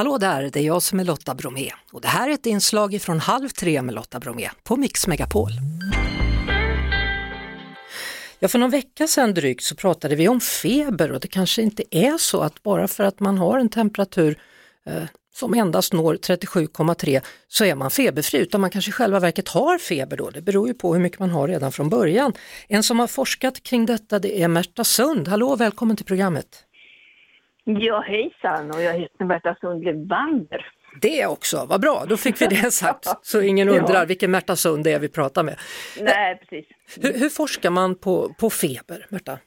Hallå där, det är jag som är Lotta Bromé och det här är ett inslag från Halv tre med Lotta Bromé på Mix Megapol. Ja, för någon vecka sedan drygt så pratade vi om feber och det kanske inte är så att bara för att man har en temperatur eh, som endast når 37,3 så är man feberfri utan man kanske i själva verket har feber då. Det beror ju på hur mycket man har redan från början. En som har forskat kring detta det är Märta Sund. Hallå, välkommen till programmet. Ja hejsan och jag heter Märta Sund Levander. Det också, vad bra, då fick vi det sagt så ingen undrar ja. vilken Märta Sund det är vi pratar med. Nej, precis. Hur, hur, forskar man på, på feber, Märta?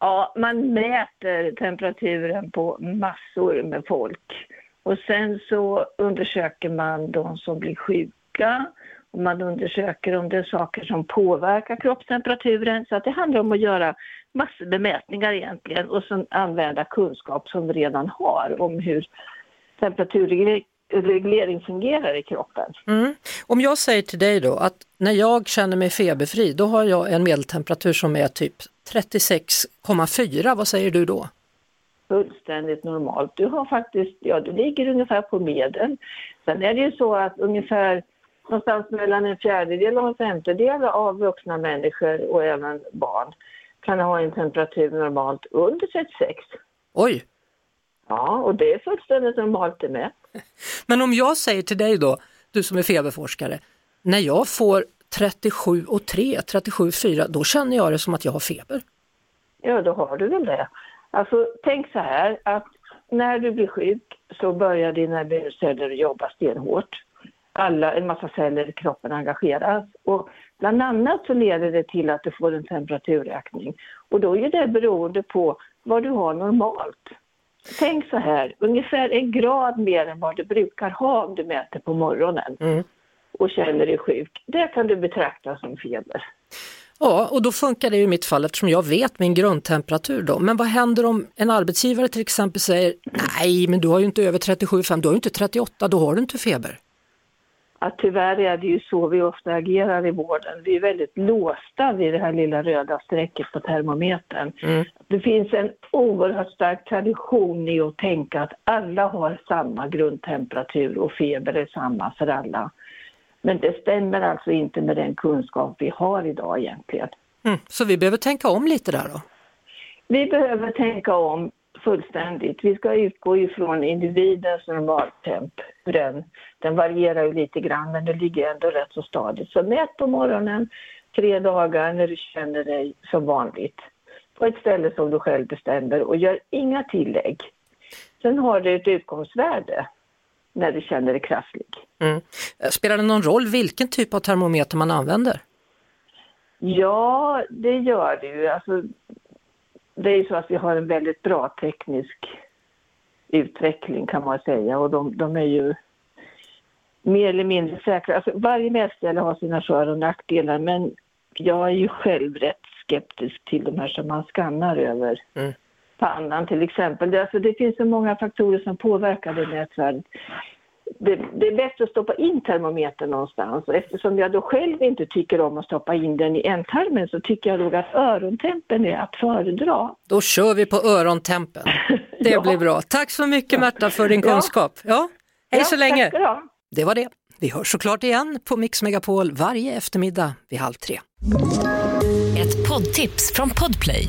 Ja, man mäter temperaturen på massor med folk och sen så undersöker man de som blir sjuka och man undersöker om det är saker som påverkar kroppstemperaturen. Så att det handlar om att göra massor med mätningar egentligen och sen använda kunskap som vi redan har om hur temperaturreglering fungerar i kroppen. Mm. Om jag säger till dig då att när jag känner mig feberfri då har jag en medeltemperatur som är typ 36,4, vad säger du då? Fullständigt normalt. Du har faktiskt, ja du ligger ungefär på medel. Sen är det ju så att ungefär någonstans mellan en fjärdedel och en femtedel av vuxna människor och även barn kan ha en temperatur normalt under 36. Oj! Ja, och det är fullständigt normalt det med. Men om jag säger till dig då, du som är feberforskare, när jag får 37 och 3, 37 4, då känner jag det som att jag har feber. Ja, då har du väl det. Alltså, tänk så här att när du blir sjuk så börjar dina immunceller jobba stenhårt. Alla, en massa celler i kroppen engageras och bland annat så leder det till att du får en temperaturökning. Och då är det beroende på vad du har normalt. Tänk så här, ungefär en grad mer än vad du brukar ha om du mäter på morgonen mm. och känner dig sjuk. Det kan du betrakta som feber. Ja, och då funkar det i mitt fall eftersom jag vet min grundtemperatur då. Men vad händer om en arbetsgivare till exempel säger nej, men du har ju inte över 37,5, du har ju inte 38, då har du inte feber att tyvärr är det ju så vi ofta agerar i vården. Vi är väldigt låsta vid det här lilla röda strecket på termometern. Mm. Det finns en oerhört stark tradition i att tänka att alla har samma grundtemperatur och feber är samma för alla. Men det stämmer alltså inte med den kunskap vi har idag egentligen. Mm. Så vi behöver tänka om lite där då? Vi behöver tänka om fullständigt. Vi ska utgå ifrån individens normaltemp. Den, den varierar ju lite grann men det ligger ändå rätt så stadigt. Så mät på morgonen tre dagar när du känner dig som vanligt på ett ställe som du själv bestämmer och gör inga tillägg. Sen har du ett utgångsvärde när du känner dig krasslig. Mm. Spelar det någon roll vilken typ av termometer man använder? Ja, det gör det ju. Alltså, det är ju så att vi har en väldigt bra teknisk utveckling kan man säga och de, de är ju mer eller mindre säkra. Alltså, varje mätställe har sina för och nackdelar men jag är ju själv rätt skeptisk till de här som man skannar över mm. pannan till exempel. Det, alltså, det finns så många faktorer som påverkar det mätvärdet det, det, är bättre att stoppa in termometern någonstans och eftersom jag då själv inte tycker om att stoppa in den i ändtarmen så tycker jag nog att örontempen är att föredra. Då kör vi på örontempen. Det ja. blir bra. Tack så mycket Märta för din kunskap. Ja, hej ja, så länge. Det var det. Vi hörs såklart igen på Mix Megapol varje eftermiddag vid halv tre. Ett poddtips från Podplay.